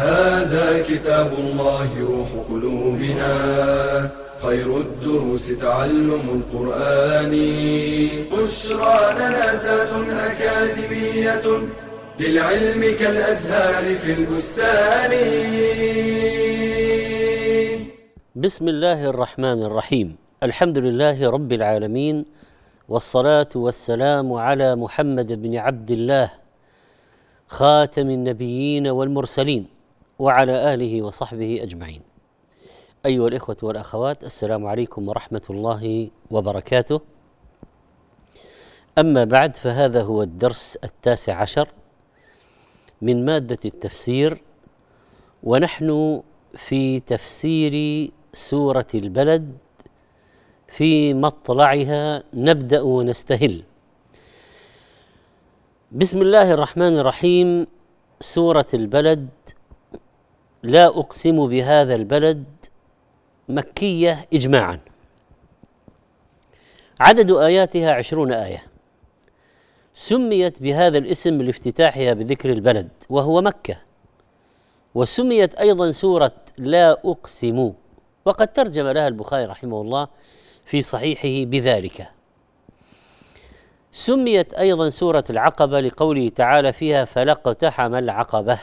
هذا كتاب الله روح قلوبنا. خير الدروس تعلم القرآن. بشرى لنا زاد أكاديمية للعلم كالأزهار في البستان. بسم الله الرحمن الرحيم. الحمد لله رب العالمين والصلاة والسلام على محمد بن عبد الله خاتم النبيين والمرسلين. وعلى آله وصحبه أجمعين. أيها الإخوة والأخوات السلام عليكم ورحمة الله وبركاته. أما بعد فهذا هو الدرس التاسع عشر من مادة التفسير ونحن في تفسير سورة البلد في مطلعها نبدأ ونستهل. بسم الله الرحمن الرحيم سورة البلد لا أقسم بهذا البلد مكية اجماعا. عدد آياتها عشرون آية. سميت بهذا الاسم لافتتاحها بذكر البلد وهو مكة. وسميت أيضا سورة لا أقسم. وقد ترجم لها البخاري رحمه الله في صحيحه بذلك. سميت أيضا سورة العقبة لقوله تعالى فيها فلاقتحم العقبة.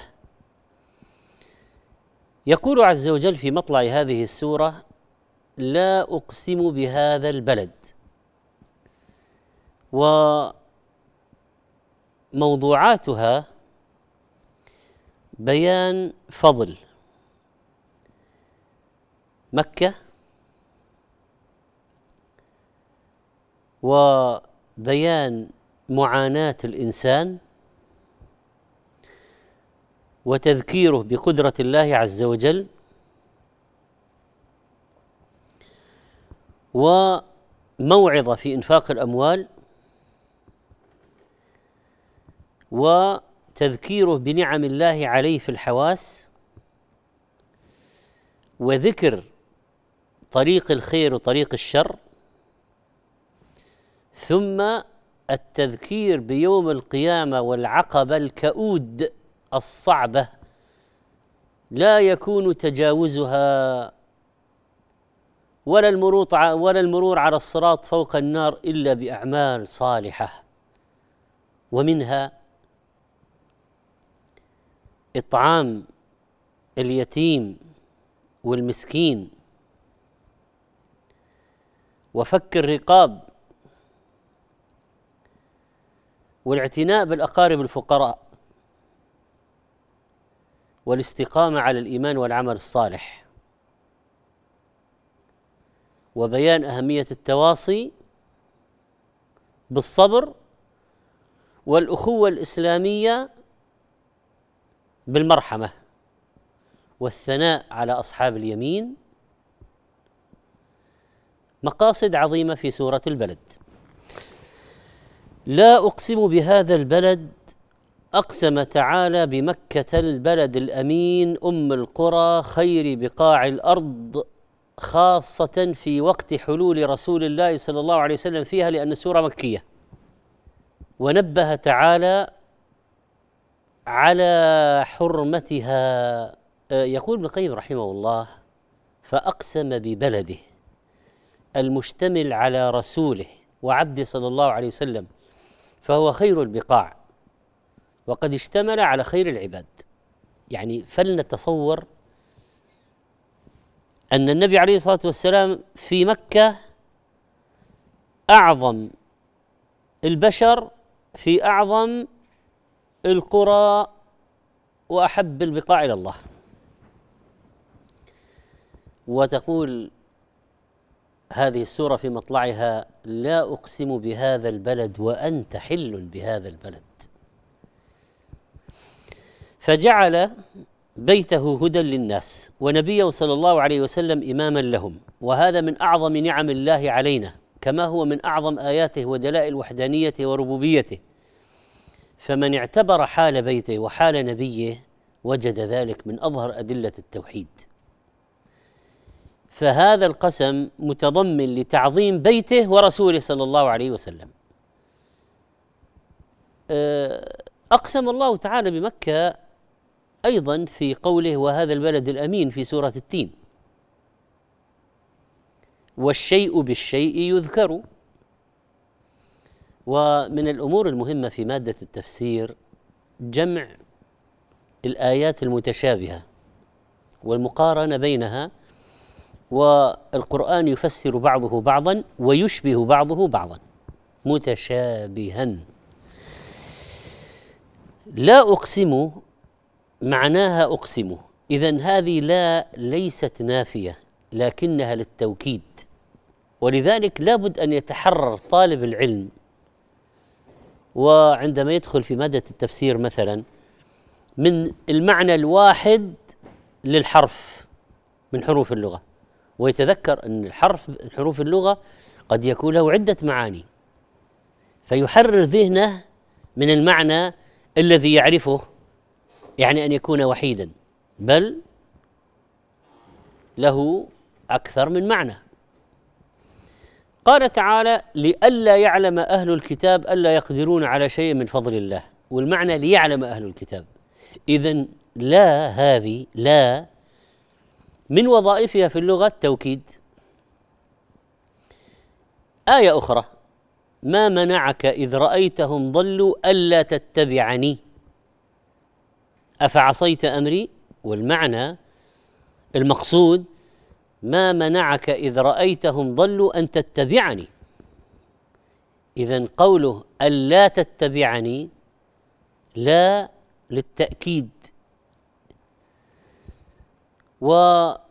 يقول عز وجل في مطلع هذه السورة لا أقسم بهذا البلد. وموضوعاتها بيان فضل. مكة وبيان معاناة الإنسان وتذكيره بقدرة الله عز وجل. وموعظة في إنفاق الأموال. وتذكيره بنعم الله عليه في الحواس. وذكر طريق الخير وطريق الشر. ثم التذكير بيوم القيامة والعقبة الكؤود. الصعبة لا يكون تجاوزها ولا المرور ولا المرور على الصراط فوق النار إلا بأعمال صالحة. ومنها إطعام اليتيم والمسكين. وفك الرقاب والاعتناء بالأقارب الفقراء. والاستقامة على الإيمان والعمل الصالح. وبيان أهمية التواصي بالصبر والأخوة الإسلامية بالمرحمة والثناء على أصحاب اليمين. مقاصد عظيمة في سورة البلد. لا أقسم بهذا البلد أقسم تعالى بمكة البلد الأمين أم القرى خير بقاع الأرض خاصة في وقت حلول رسول الله صلى الله عليه وسلم فيها لأن السورة مكية. ونبه تعالى على حرمتها. آه، يقول ابن القيم رحمه الله فأقسم ببلده المشتمل على رسوله وعبده صلى الله عليه وسلم فهو خير البقاع. وقد اشتمل على خير العباد. يعني فلنتصور أن النبي عليه الصلاة والسلام في مكة أعظم البشر في أعظم القرى وأحب البقاع إلى الله. وتقول هذه السورة في مطلعها لا أقسم بهذا البلد وأنت حل بهذا البلد. فجعل بيته هدى للناس ونبيه صلى الله عليه وسلم إماما لهم. وهذا من أعظم نعم الله علينا كما هو من أعظم آياته ودلائل وحدانيته وربوبيته. فمن اعتبر حال بيته وحال نبيه وجد ذلك من أظهر أدلة التوحيد. فهذا القسم متضمن لتعظيم بيته ورسوله صلى الله عليه وسلم. أه، أقسم الله تعالى بمكة أيضا في قوله وهذا البلد الأمين في سورة التين. والشيء بالشيء يذكر. ومن الأمور المهمة في مادة التفسير جمع الآيات المتشابهة والمقارنة بينها والقرآن يفسر بعضه بعضا ويشبه بعضه بعضا متشابها. لا أقسم معناها أقسم. اذا هذه لا ليست نافية لكنها للتوكيد. ولذلك لابد أن يتحرر طالب العلم. وعندما يدخل في مادة التفسير مثلا من المعنى الواحد للحرف من حروف اللغة. ويتذكر أن الحرف حروف اللغة قد يكون له عدة معاني. فيحرر ذهنه من المعنى الذي يعرفه. يعني أن يكون وحيدا بل له أكثر من معنى. قال تعالى لئلا يعلم أهل الكتاب الا يقدرون على شيء من فضل الله. والمعنى ليعلم أهل الكتاب. اذا لا هذه لا من وظائفها في اللغة التوكيد. آية أخرى ما منعك إذ رأيتهم ضلوا ألا تتبعني؟ أفعصيت أمري؟ والمعنى المقصود ما منعك إذ رأيتهم ضلوا أن تتبعني. اذا قوله الا تتبعني لا للتأكيد. وكذلك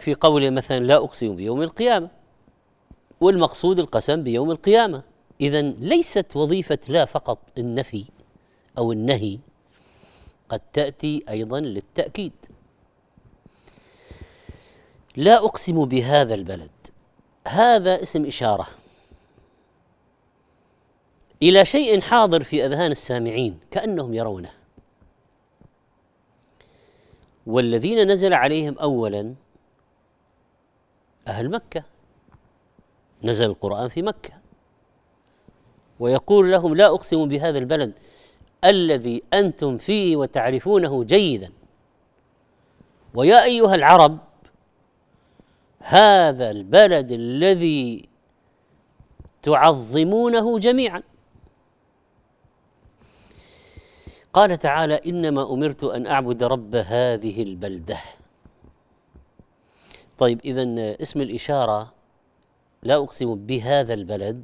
في قوله مثلا لا أقسم بيوم القيامة والمقصود القسم بيوم القيامة. اذا ليست وظيفة لا فقط النفي أو النهي قد تأتي أيضا للتأكيد. لا أقسم بهذا البلد. هذا اسم إشارة. إلى شيء حاضر في أذهان السامعين كأنهم يرونه. والذين نزل عليهم اولا أهل مكة. نزل القرآن في مكة. ويقول لهم لا أقسم بهذا البلد. الذي أنتم فيه وتعرفونه جيدا. ويا أيها العرب هذا البلد الذي تعظمونه جميعا. قال تعالى إنما أمرت أن أعبد رب هذه البلدة. طيب اذا اسم الإشارة لا أقسم بهذا البلد.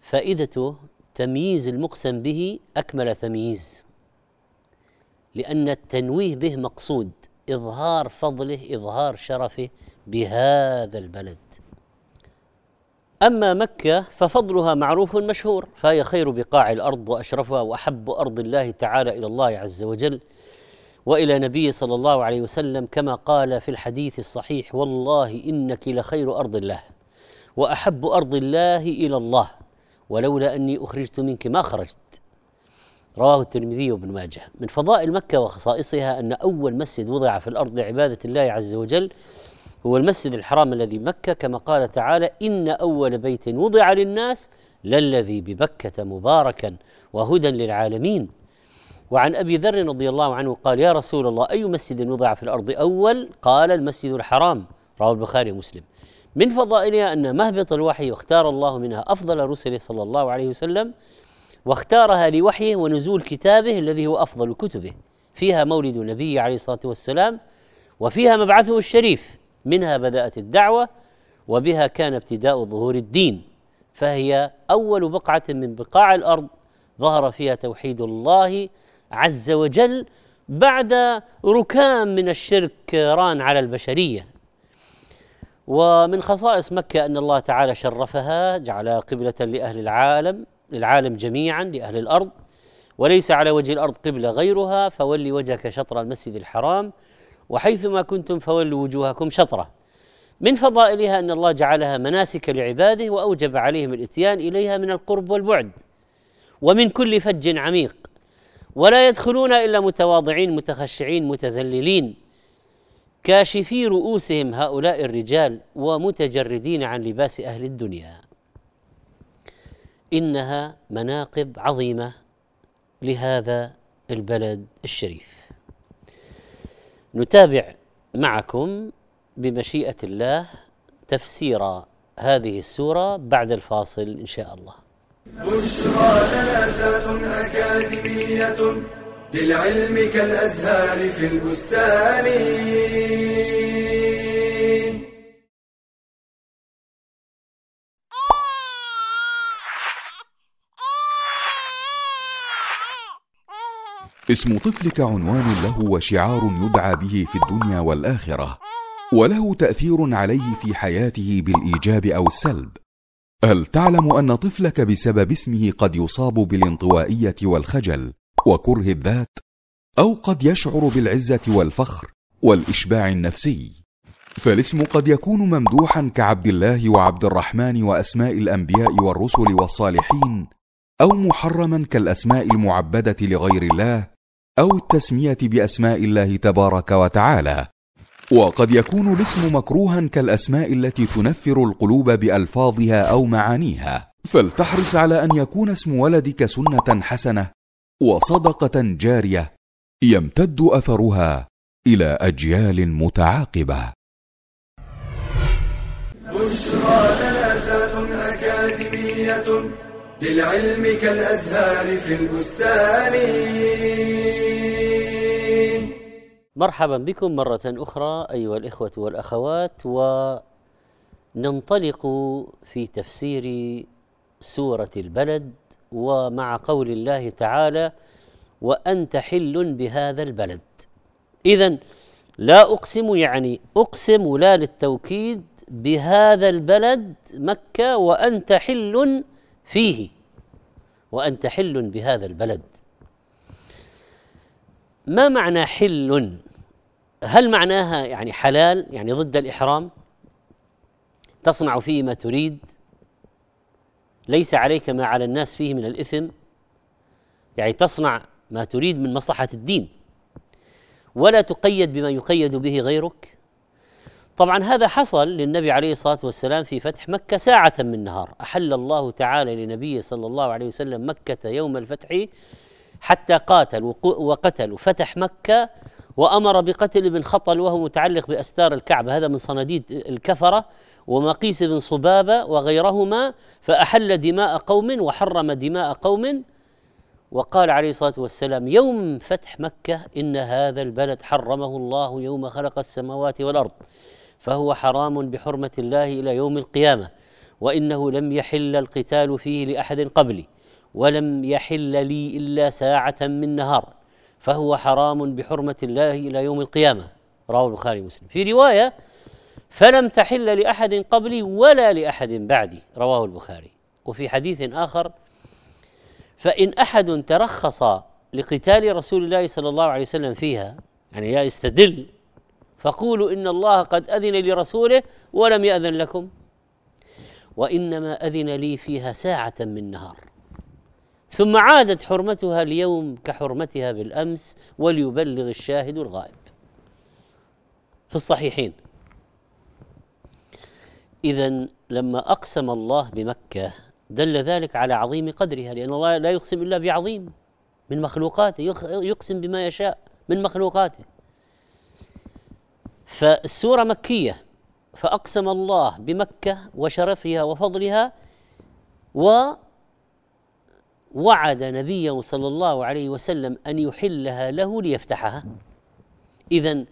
فائدته تمييز المقسم به أكمل تمييز لأن التنويه به مقصود إظهار فضله إظهار شرفه بهذا البلد. أما مكة ففضلها معروف مشهور فهي خير بقاع الأرض وأشرفها وأحب أرض الله تعالى إلى الله عز وجل وإلى نبيه صلى الله عليه وسلم كما قال في الحديث الصحيح والله إنك لخير أرض الله وأحب أرض الله إلى الله. ولولا أني أخرجت منك ما خرجت. رواه الترمذي وابن ماجه. من فضائل مكة وخصائصها أن أول مسجد وضع في الأرض لعباده الله عز وجل هو المسجد الحرام الذي بمكه كما قال تعالى إن أول بيت وضع للناس للذي ببكة مباركا وهدى للعالمين. وعن أبي ذر رضي الله عنه قال يا رسول الله أي مسجد وضع في الأرض أول؟ قال المسجد الحرام. رواه البخاري ومسلم. من فضائلها أن مهبط الوحي واختار الله منها أفضل رسله صلى الله عليه وسلم واختارها لوحيه ونزول كتابه الذي هو أفضل كتبه. فيها مولد النبي عليه الصلاة والسلام وفيها مبعثه الشريف منها بدأت الدعوة وبها كان ابتداء ظهور الدين. فهي أول بقعة من بقاع الأرض ظهر فيها توحيد الله عز وجل بعد ركام من الشرك ران على البشرية. ومن خصائص مكة أن الله تعالى شرفها جعلها قبلة لأهل العالم للعالم جميعا لأهل الأرض وليس على وجه الأرض قبلة غيرها فولي وجهك شطر المسجد الحرام وحيثما كنتم فولوا وجوهكم شطرة. من فضائلها أن الله جعلها مناسك لعباده وأوجب عليهم الإتيان إليها من القرب والبعد ومن كل فج عميق. ولا يدخلون إلا متواضعين متخشعين متذللين. كاشفي رؤوسهم هؤلاء الرجال ومتجردين عن لباس أهل الدنيا. إنها مناقب عظيمة لهذا البلد الشريف. نتابع معكم بمشيئة الله تفسير هذه السورة بعد الفاصل إن شاء الله. بشرى لنا أكاديمية للعلم كالأزهار في البستان. اسم طفلك عنوان له وشعار يدعى به في الدنيا والآخرة وله تأثير عليه في حياته بالإيجاب أو السلب. هل تعلم أن طفلك بسبب اسمه قد يصاب بالانطوائية والخجل وكره الذات؟ أو قد يشعر بالعزة والفخر والإشباع النفسي؟ فالاسم قد يكون ممدوحا كعبد الله وعبد الرحمن وأسماء الأنبياء والرسل والصالحين أو محرما كالأسماء المعبدة لغير الله أو التسمية بأسماء الله تبارك وتعالى. وقد يكون الاسم مكروها كالأسماء التي تنفر القلوب بألفاظها أو معانيها. فلتحرص على أن يكون اسم ولدك سنة حسنة وصدقة جارية يمتد أثرها إلى أجيال متعاقبة. بشرى لنا أكاديمية للعلم كالأزهار في البستان. مرحبا بكم مرة أخرى أيها الإخوة والأخوات وننطلق في تفسير سورة البلد ومع قول الله تعالى وأنت حل بهذا البلد إذا لا أقسم يعني أقسم لا للتوكيد بهذا البلد مكة وأنت حل فيه. وأنت حل بهذا البلد. ما معنى حل؟ هل معناها يعني حلال؟ يعني ضد الإحرام؟ تصنع فيه ما تريد؟ ليس عليك ما على الناس فيه من الإثم؟ يعني تصنع ما تريد من مصلحة الدين. ولا تقيد بما يقيد به غيرك؟ طبعا هذا حصل للنبي عليه الصلاة والسلام في فتح مكة ساعة من نهار. أحل الله تعالى لنبيه صلى الله عليه وسلم مكة يوم الفتح حتى قاتل وقتل. وفتح مكة وأمر بقتل ابن خطل وهو متعلق بأستار الكعبة. هذا من صناديد الكفرة ومقيس بن صبابة وغيرهما. فأحل دماء قوم وحرم دماء قوم. وقال عليه الصلاة والسلام يوم فتح مكة إن هذا البلد حرمه الله يوم خلق السماوات والأرض فهو حرام بحرمة الله إلى يوم القيامة وإنه لم يحل القتال فيه لأحد قبلي. ولم يحل لي إلا ساعة من نهار فهو حرام بحرمة الله إلى يوم القيامة. رواه البخاري ومسلم. في رواية فلم تحل لأحد قبلي ولا لأحد بعدي. رواه البخاري. وفي حديث آخر فإن أحد ترخص لقتال رسول الله صلى الله عليه وسلم فيها يعني يستدل فقولوا إن الله قد أذن لرسوله ولم يأذن لكم. وإنما أذن لي فيها ساعة من نهار. ثم عادت حرمتها اليوم كحرمتها بالأمس وليبلغ الشاهد الغائب. في الصحيحين. اذا لما أقسم الله بمكة دل ذلك على عظيم قدرها لأن الله لا يقسم إلا بعظيم. من مخلوقاته يقسم بما يشاء من مخلوقاته. فالسورة مكية فأقسم الله بمكة وشرفها وفضلها ووعد نبيه صلى الله عليه وسلم أن يحلها له ليفتحها. إذا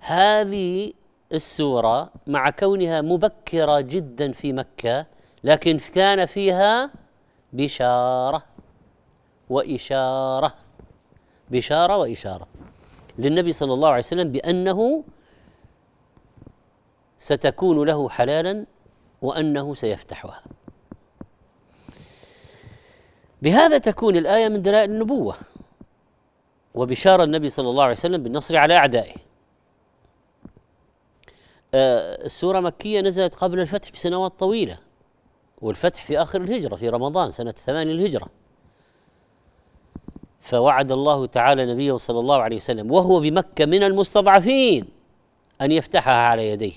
هذه السورة مع كونها مبكرة جدا في مكة لكن كان فيها بشارة وإشارة بشارة وإشارة للنبي صلى الله عليه وسلم بأنه ستكون له حلالا وأنه سيفتحها. بهذا تكون الآية من دلائل النبوة وبشار النبي صلى الله عليه وسلم بالنصر على أعدائه. آه، السورة مكية نزلت قبل الفتح بسنوات طويلة والفتح في آخر الهجرة في رمضان سنة ثمان الهجرة. فوعد الله تعالى نبيه صلى الله عليه وسلم وهو بمكة من المستضعفين أن يفتحها على يديه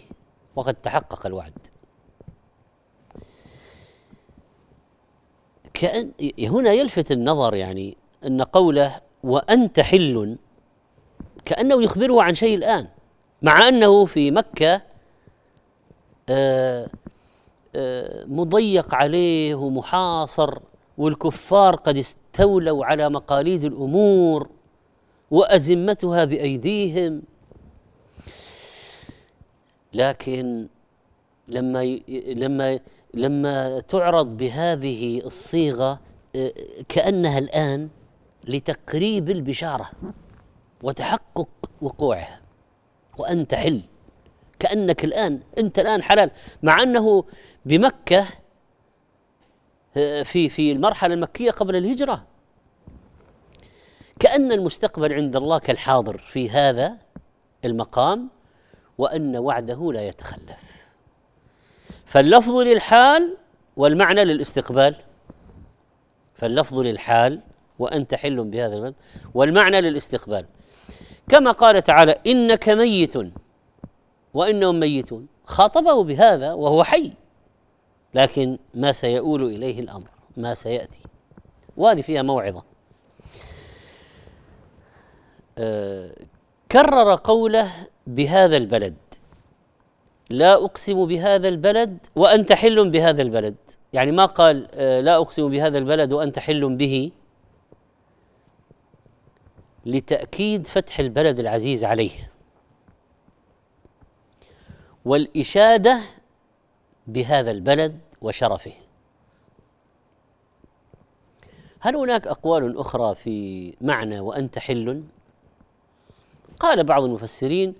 وقد تحقق الوعد. كأن هنا يلفت النظر يعني أن قوله وأنت حل كأنه يخبره عن شيء الآن مع أنه في مكة آه، آه، مضيق عليه ومحاصر والكفار قد استولوا على مقاليد الأمور وأزمتها بأيديهم. لكن لما لما لما تعرض بهذه الصيغة آه، كأنها الآن لتقريب البشارة وتحقق وقوعها. وانت حل كأنك الآن أنت الآن حلال. مع أنه بمكة آه، في في المرحلة المكية قبل الهجرة. كأن المستقبل عند الله كالحاضر في هذا المقام وأن وعده لا يتخلف. فاللفظ للحال والمعنى للاستقبال. فاللفظ للحال وأنت حل بهذا البلد والمعنى للاستقبال. كما قال تعالى إنك ميت وإنهم ميتون. خاطبه بهذا وهو حي لكن ما سيؤول إليه الأمر ما سيأتي. وهذه فيها موعظة. آه كرر قوله بهذا البلد. لا أقسم بهذا البلد وأنت حل بهذا البلد. يعني ما قال آه، لا أقسم بهذا البلد وأنت حل به. لتأكيد فتح البلد العزيز عليه. والإشادة بهذا البلد وشرفه. هل هناك أقوال أخرى في معنى وأنت حل؟ قال بعض المفسرين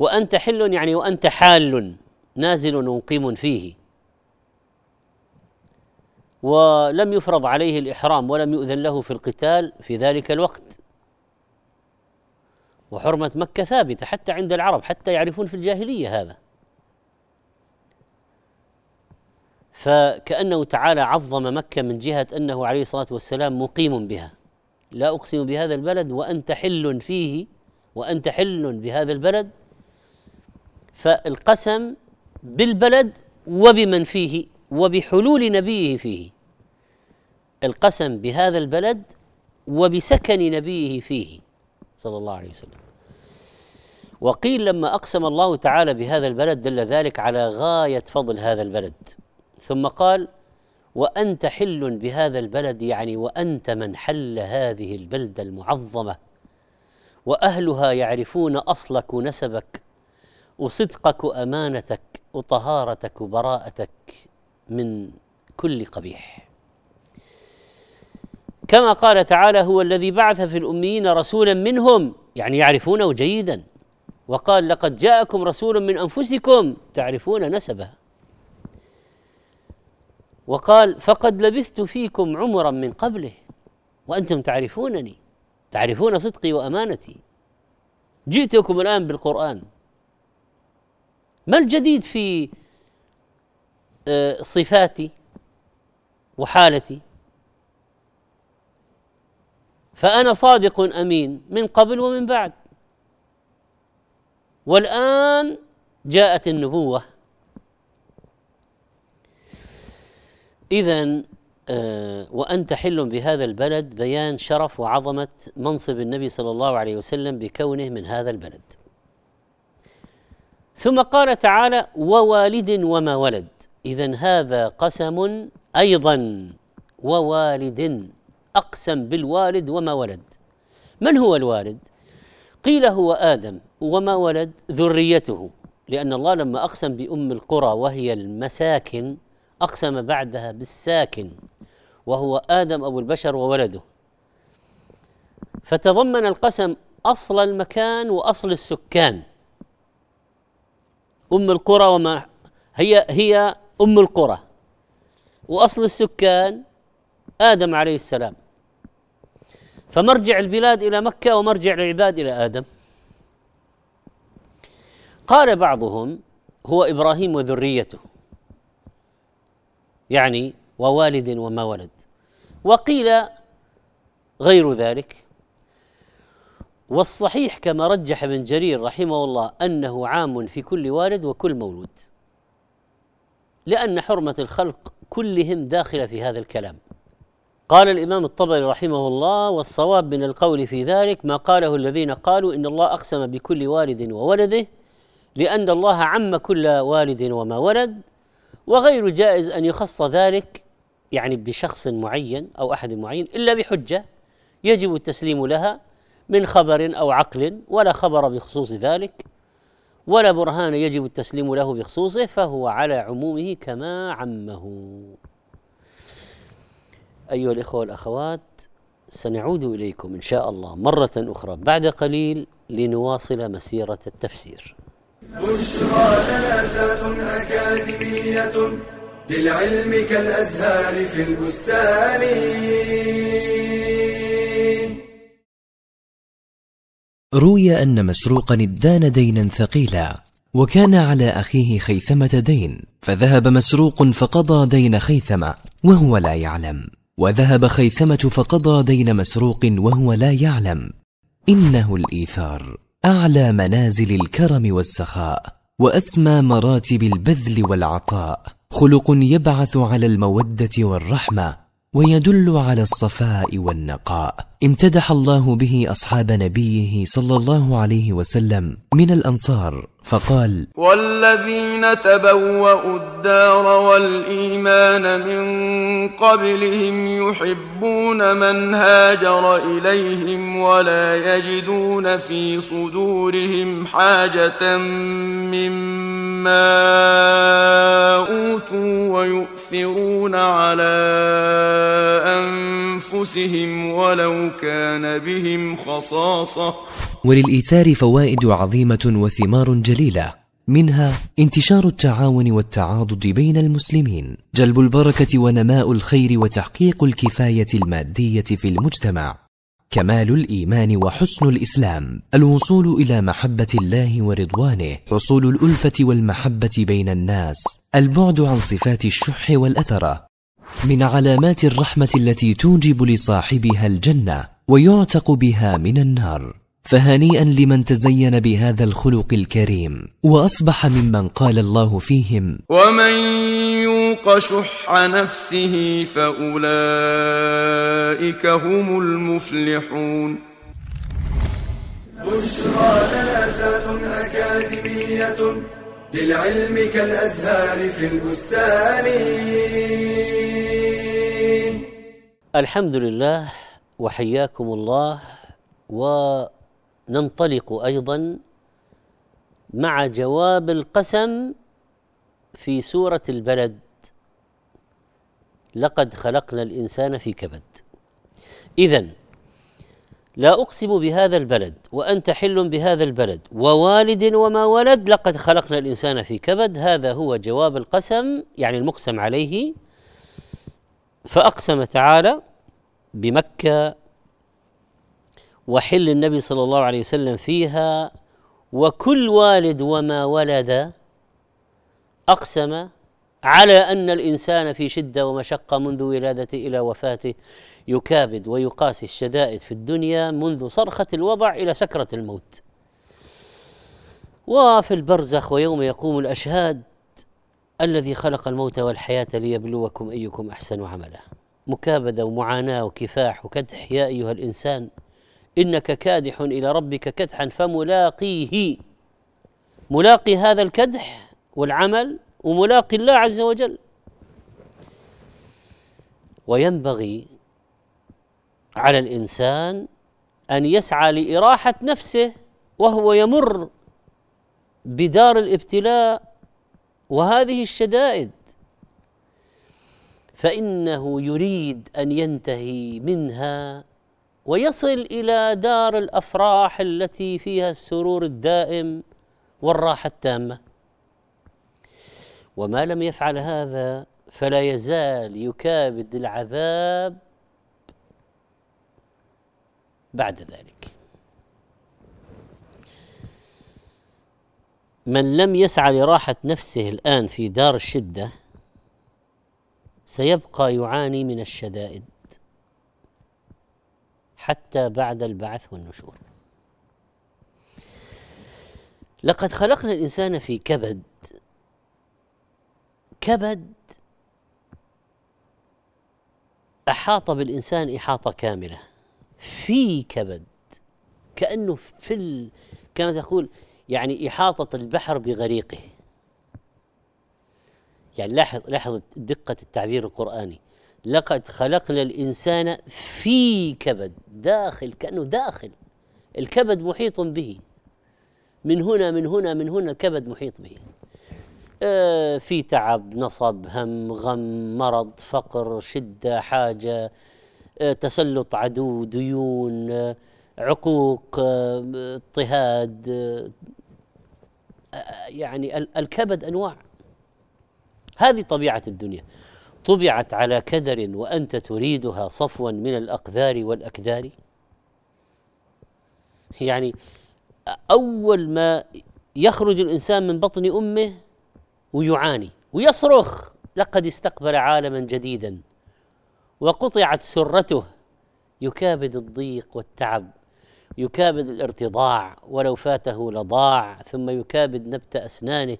وأنت حل يعني وأنت حال نازل مقيم فيه. ولم يفرض عليه الإحرام ولم يؤذن له في القتال في ذلك الوقت. وحرمة مكة ثابتة حتى عند العرب حتى يعرفون في الجاهلية هذا. فكأنه تعالى عظم مكة من جهة أنه عليه الصلاة والسلام مقيم بها. لا أقسم بهذا البلد وأنت حل فيه وأنت حل بهذا البلد فالقسم بالبلد وبمن فيه وبحلول نبيه فيه. القسم بهذا البلد وبسكن نبيه فيه صلى الله عليه وسلم. وقيل لما أقسم الله تعالى بهذا البلد دل ذلك على غاية فضل هذا البلد. ثم قال وأنت حل بهذا البلد يعني وأنت من حل هذه البلده المعظمة وأهلها يعرفون أصلك ونسبك وصدقك وأمانتك وطهارتك وبراءتك من كل قبيح. كما قال تعالى هو الذي بعث في الأميين رسولا منهم. يعني يعرفونه جيدا. وقال لقد جاءكم رسول من أنفسكم. تعرفون نسبه. وقال فقد لبثت فيكم عمرا من قبله. وأنتم تعرفونني. تعرفون صدقي وأمانتي. جئتكم الآن بالقرآن. ما الجديد في آه، صفاتي وحالتي؟ فأنا صادق أمين من قبل ومن بعد. والآن جاءت النبوة. إذا آه وأنت حل بهذا البلد بيان شرف وعظمة منصب النبي صلى الله عليه وسلم بكونه من هذا البلد. ثم قال تعالى ووالد وما ولد. اذا هذا قسم أيضا ووالد أقسم بالوالد وما ولد. من هو الوالد؟ قيل هو آدم وما ولد ذريته لأن الله لما أقسم بأم القرى وهي المساكن أقسم بعدها بالساكن وهو آدم أبو البشر وولده. فتضمن القسم أصل المكان وأصل السكان. أم القرى وما هي هي أم القرى. وأصل السكان آدم عليه السلام. فمرجع البلاد إلى مكة ومرجع العباد إلى آدم. قال بعضهم هو إبراهيم وذريته. يعني ووالد وما ولد. وقيل غير ذلك. والصحيح كما رجح ابن جرير رحمه الله أنه عام في كل والد وكل مولود لأن حرمة الخلق كلهم داخلة في هذا الكلام. قال الإمام الطبري رحمه الله والصواب من القول في ذلك ما قاله الذين قالوا إن الله أقسم بكل والد وولده لأن الله عم كل والد وما ولد وغير جائز أن يخص ذلك يعني بشخص معين أو أحد معين إلا بحجة يجب التسليم لها من خبر أو عقل ولا خبر بخصوص ذلك ولا برهان يجب التسليم له بخصوصه فهو على عمومه كما عمه. أيها الإخوة والأخوات سنعود إليكم إن شاء الله مرة أخرى بعد قليل لنواصل مسيرة التفسير. بشرى لنا أكاديمية للعلم كالأزهار في البستان. روي أن مسروقا ادان دينا ثقيلا وكان على أخيه خيثمة دين فذهب مسروق فقضى دين خيثمة وهو لا يعلم. وذهب خيثمة فقضى دين مسروق وهو لا يعلم. إنه الإيثار أعلى منازل الكرم والسخاء وأسمى مراتب البذل والعطاء. خلق يبعث على المودة والرحمة ويدل على الصفاء والنقاء. امتدح الله به أصحاب نبيه صلى الله عليه وسلم من الأنصار فقال والذين تبوأوا الدار والإيمان من قبلهم يحبون من هاجر إليهم ولا يجدون في صدورهم حاجة مما أوتوا ويؤثرون على أنفسهم ولو كان بهم خصاصة. وللإيثار فوائد عظيمة وثمار جليلة منها انتشار التعاون والتعاضد بين المسلمين جلب البركة ونماء الخير وتحقيق الكفاية المادية في المجتمع كمال الإيمان وحسن الإسلام الوصول إلى محبة الله ورضوانه حصول الألفة والمحبة بين الناس البعد عن صفات الشح والاثره من علامات الرحمة التي توجب لصاحبها الجنة ويعتق بها من النار. فهنيئا لمن تزين بهذا الخلق الكريم وأصبح ممن قال الله فيهم ومن يوق شح نفسه فأولئك هم المفلحون. بشرى لنا زاد أكاديمية للعلم كالأزهار في البستان. الحمد لله وحياكم الله وننطلق أيضا مع جواب القسم في سورة البلد. لقد خلقنا الإنسان في كبد. اذا لا أقسم بهذا البلد وأنت حل بهذا البلد ووالد وما ولد لقد خلقنا الإنسان في كبد. هذا هو جواب القسم يعني المقسم عليه. فأقسم تعالى بمكة وحل النبي صلى الله عليه وسلم فيها وكل والد وما ولد أقسم على أن الإنسان في شدة ومشقة منذ ولادته إلى وفاته يكابد ويقاسي الشدائد في الدنيا منذ صرخة الوضع إلى سكرة الموت. وفي البرزخ ويوم يقوم الأشهاد الذي خلق الموت والحياة ليبلوكم أيكم أحسن عملا. مكابدة ومعاناة وكفاح وكدح. يا أيها الإنسان إنك كادح إلى ربك كدحا فملاقيه. ملاقي هذا الكدح والعمل وملاقي الله عز وجل. وينبغي على الإنسان أن يسعى لإراحة نفسه وهو يمر بدار الابتلاء وهذه الشدائد. فإنه يريد أن ينتهي منها ويصل إلى دار الأفراح التي فيها السرور الدائم والراحة التامة. وما لم يفعل هذا فلا يزال يكابد العذاب بعد ذلك. من لم يسعى لراحة نفسه الآن في دار الشدة سيبقى يعاني من الشدائد حتى بعد البعث والنشور. لقد خلقنا الإنسان في كبد. كبد أحاط بالإنسان إحاطة كاملة. في كبد كأنه في ال... كما تقول يعني إحاطة البحر بغريقه. يعني لاحظ لاحظ دقة التعبير القرآني. لقد خلقنا الإنسان في كبد داخل كأنه داخل. الكبد محيط به. من هنا من هنا من هنا كبد محيط به. آه في تعب نصب هم غم مرض فقر شدة حاجة آه تسلط عدو ديون آه عقوق اضطهاد يعني الكبد أنواع. هذه طبيعة الدنيا. طبعت على كدر وأنت تريدها صفوا من الأقذار والأكدار. يعني أول ما يخرج الإنسان من بطن أمه ويعاني ويصرخ لقد استقبل عالما جديدا وقطعت سرته. يكابد الضيق والتعب. يكابد الارتضاع ولو فاته لضاع ثم يكابد نبت أسنانه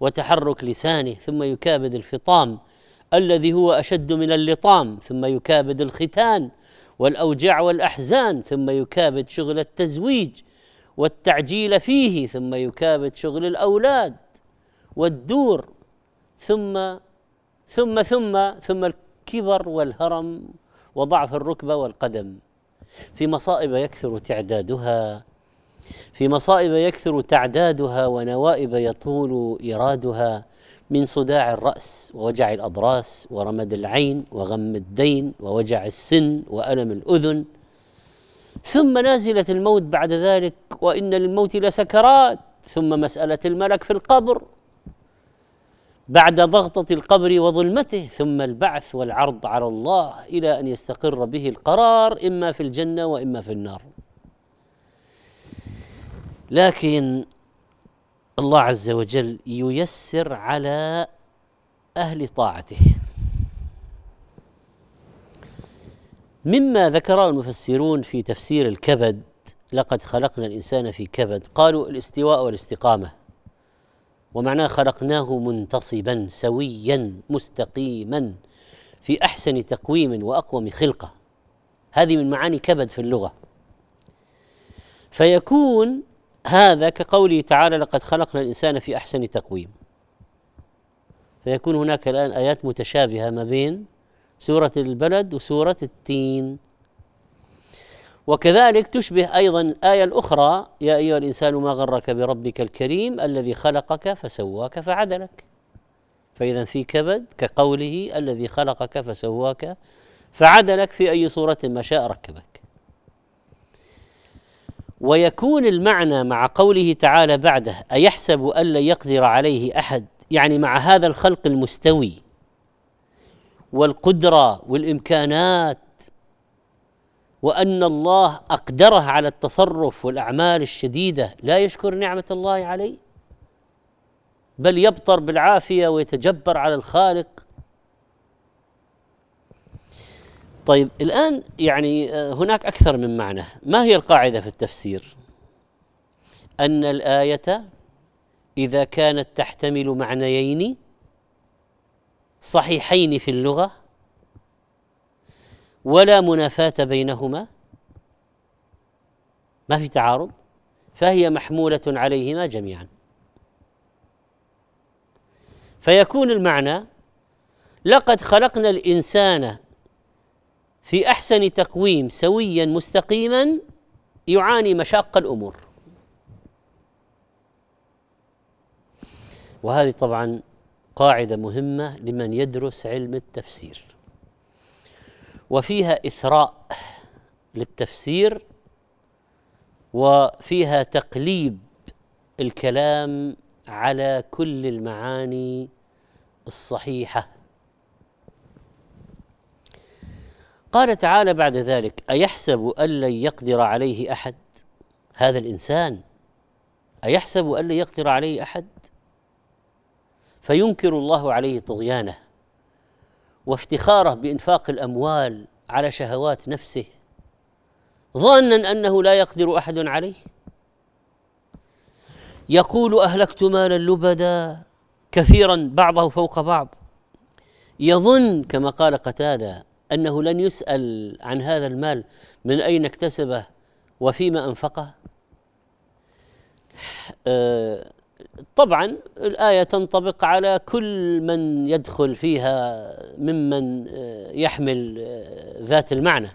وتحرك لسانه ثم يكابد الفطام الذي هو أشد من اللطام ثم يكابد الختان والاوجاع والأحزان ثم يكابد شغل التزويج والتعجيل فيه ثم يكابد شغل الأولاد والدور ثم ثم ثم ثم الكبر والهرم وضعف الركبه والقدم. في مصائب يكثر تعدادها في مصائب يكثر تعدادها ونوائب يطول إيرادها. من صداع الرأس ووجع الأضراس ورمد العين وغم الدين ووجع السن وألم الأذن. ثم نازلة الموت بعد ذلك وإن للموت لسكرات. ثم مسألة الملك في القبر. بعد ضغطة القبر وظلمته ثم البعث والعرض على الله إلى أن يستقر به القرار إما في الجنة وإما في النار. لكن الله عز وجل ييسر على أهل طاعته. مما ذكره المفسرون في تفسير الكبد لقد خلقنا الإنسان في كبد. قالوا الاستواء والاستقامة. ومعناه خلقناه منتصبا سويا مستقيما في أحسن تقويم وأقوم خلقة. هذه من معاني كبد في اللغة. فيكون هذا كقوله تعالى لقد خلقنا الإنسان في أحسن تقويم فيكون هناك الآن آيات متشابهة ما بين سورة البلد وسورة التين. وكذلك تشبه أيضا الآية الأخرى يا أيها الإنسان ما غرك بربك الكريم الذي خلقك فسواك فعدلك. فاذا في كبد كقوله الذي خلقك فسواك فعدلك في أي صورة ما شاء ركبك. ويكون المعنى مع قوله تعالى بعده أيحسب أن لن يقدر عليه أحد؟ يعني مع هذا الخلق المستوي والقدرة والإمكانات وأن الله أقدره على التصرف والأعمال الشديدة. لا يشكر نعمة الله عليه بل يبطر بالعافية ويتجبر على الخالق. طيب الآن يعني آه، هناك أكثر من معنى. ما هي القاعدة في التفسير؟ أن الآية إذا كانت تحتمل معنيين صحيحين في اللغة ولا منافاة بينهما؟ ما في تعارض؟ فهي محمولة عليهما جميعا. فيكون المعنى لقد خلقنا الإنسان في أحسن تقويم سويا مستقيما يعاني مشاق الأمور. وهذه طبعا قاعدة مهمة لمن يدرس علم التفسير. وفيها إثراء للتفسير وفيها تقليب الكلام على كل المعاني الصحيحة. قال تعالى بعد ذلك أيحسب أن لن يقدر عليه أحد هذا الإنسان؟ أيحسب أن لن يقدر عليه أحد؟ فينكر الله عليه طغيانه. وافتخاره بإنفاق الأموال على شهوات نفسه ظانا أنه لا يقدر أحد عليه؟ يقول أهلكت مالا لبدا كثيرا بعضه فوق بعض. يظن كما قال قتادة أنه لن يسأل عن هذا المال من أين اكتسبه وفيما أنفقه؟ آه، طبعا الآية تنطبق على كل من يدخل فيها ممن آه، يحمل آه، ذات المعنى.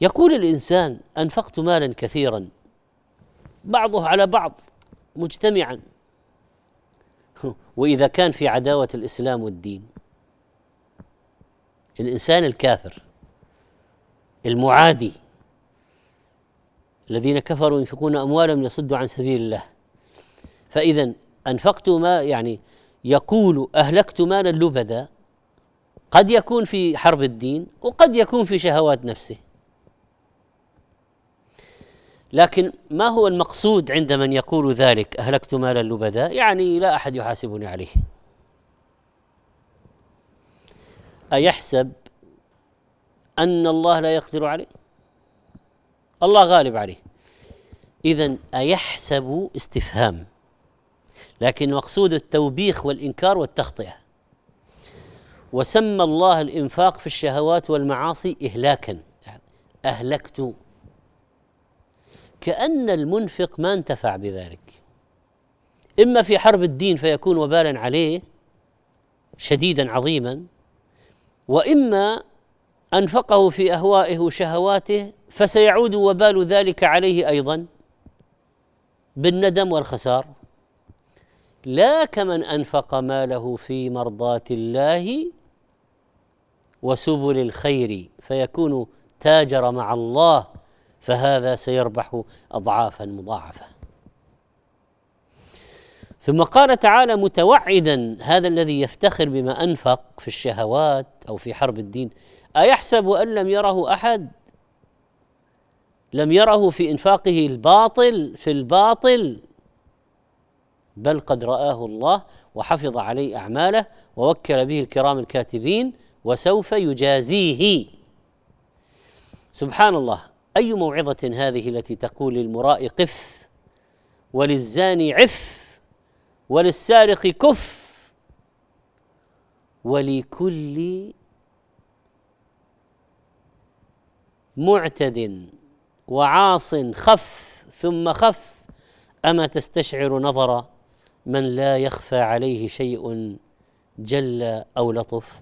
يقول الإنسان أنفقت مالا كثيرا. بعضه على بعض مجتمعا. وإذا كان في عداوة الإسلام والدين الإنسان الكافر المعادي الذين كفروا ينفقون أموالهم ليصدوا عن سبيل الله. فاذا أنفقت ما يعني يقول أهلكت مالا لبدا قد يكون في حرب الدين وقد يكون في شهوات نفسه. لكن ما هو المقصود عند من يقول ذلك؟ أهلكت مالا لبدا؟ يعني لا أحد يحاسبني عليه. أيحسب أن الله لا يقدر عليه؟ الله غالب عليه. إذا أيحسب استفهام لكن مقصود التوبيخ والإنكار والتخطئة. وسمى الله الإنفاق في الشهوات والمعاصي إهلاكا أهلكت. كأن المنفق ما انتفع بذلك. إما في حرب الدين فيكون وبالا عليه شديدا عظيما وإما أنفقه في أهوائه وشهواته فسيعود وبال ذلك عليه أيضا بالندم والخسار. لا كمن أنفق ماله في مرضاة الله وسبل الخير فيكون تاجر مع الله فهذا سيربح اضعافا مضاعفة. ثم قال تعالى متوعدا هذا الذي يفتخر بما أنفق في الشهوات أو في حرب الدين أيحسب أن لم يره أحد؟ لم يره في إنفاقه الباطل في الباطل. بل قد رآه الله وحفظ عليه أعماله ووكل به الكرام الكاتبين وسوف يجازيه. سبحان الله أي موعظة هذه التي تقول للمراء قف وللزاني عف وللسارق كف ولكل معتد وعاص خف ثم خف أما تستشعر نظر من لا يخفى عليه شيء جل أو لطف.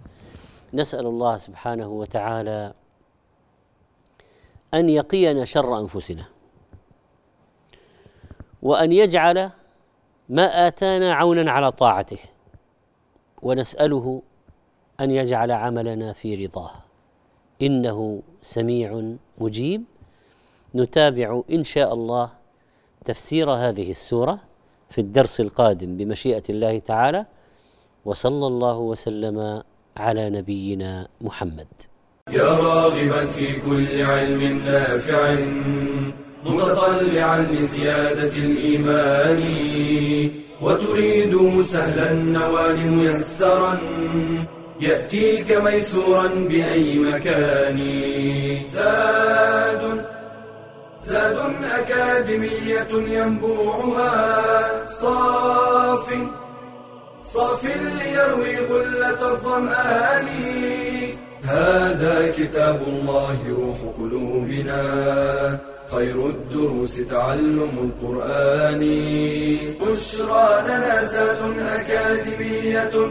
نسأل الله سبحانه وتعالى أن يقينا شر أنفسنا وأن يجعل ما آتانا عونا على طاعته ونسأله أن يجعل عملنا في رضاه. إنه سميع مجيب. نتابع إن شاء الله تفسير هذه السورة في الدرس القادم بمشيئة الله تعالى وصلى الله وسلم على نبينا محمد. يا راغبا في كل علم نافع متطلعا لزيادة الإيمان وتريد سهلا النوال ميسرا. يأتيك ميسورا بأي مكان. زاد زاد أكاديمية ينبوعها. صاف صاف ليروي غلة الظمآن. هذا كتاب الله روح قلوبنا. خير الدروس تعلم القرآن. بشرى لنا زاد أكاديمية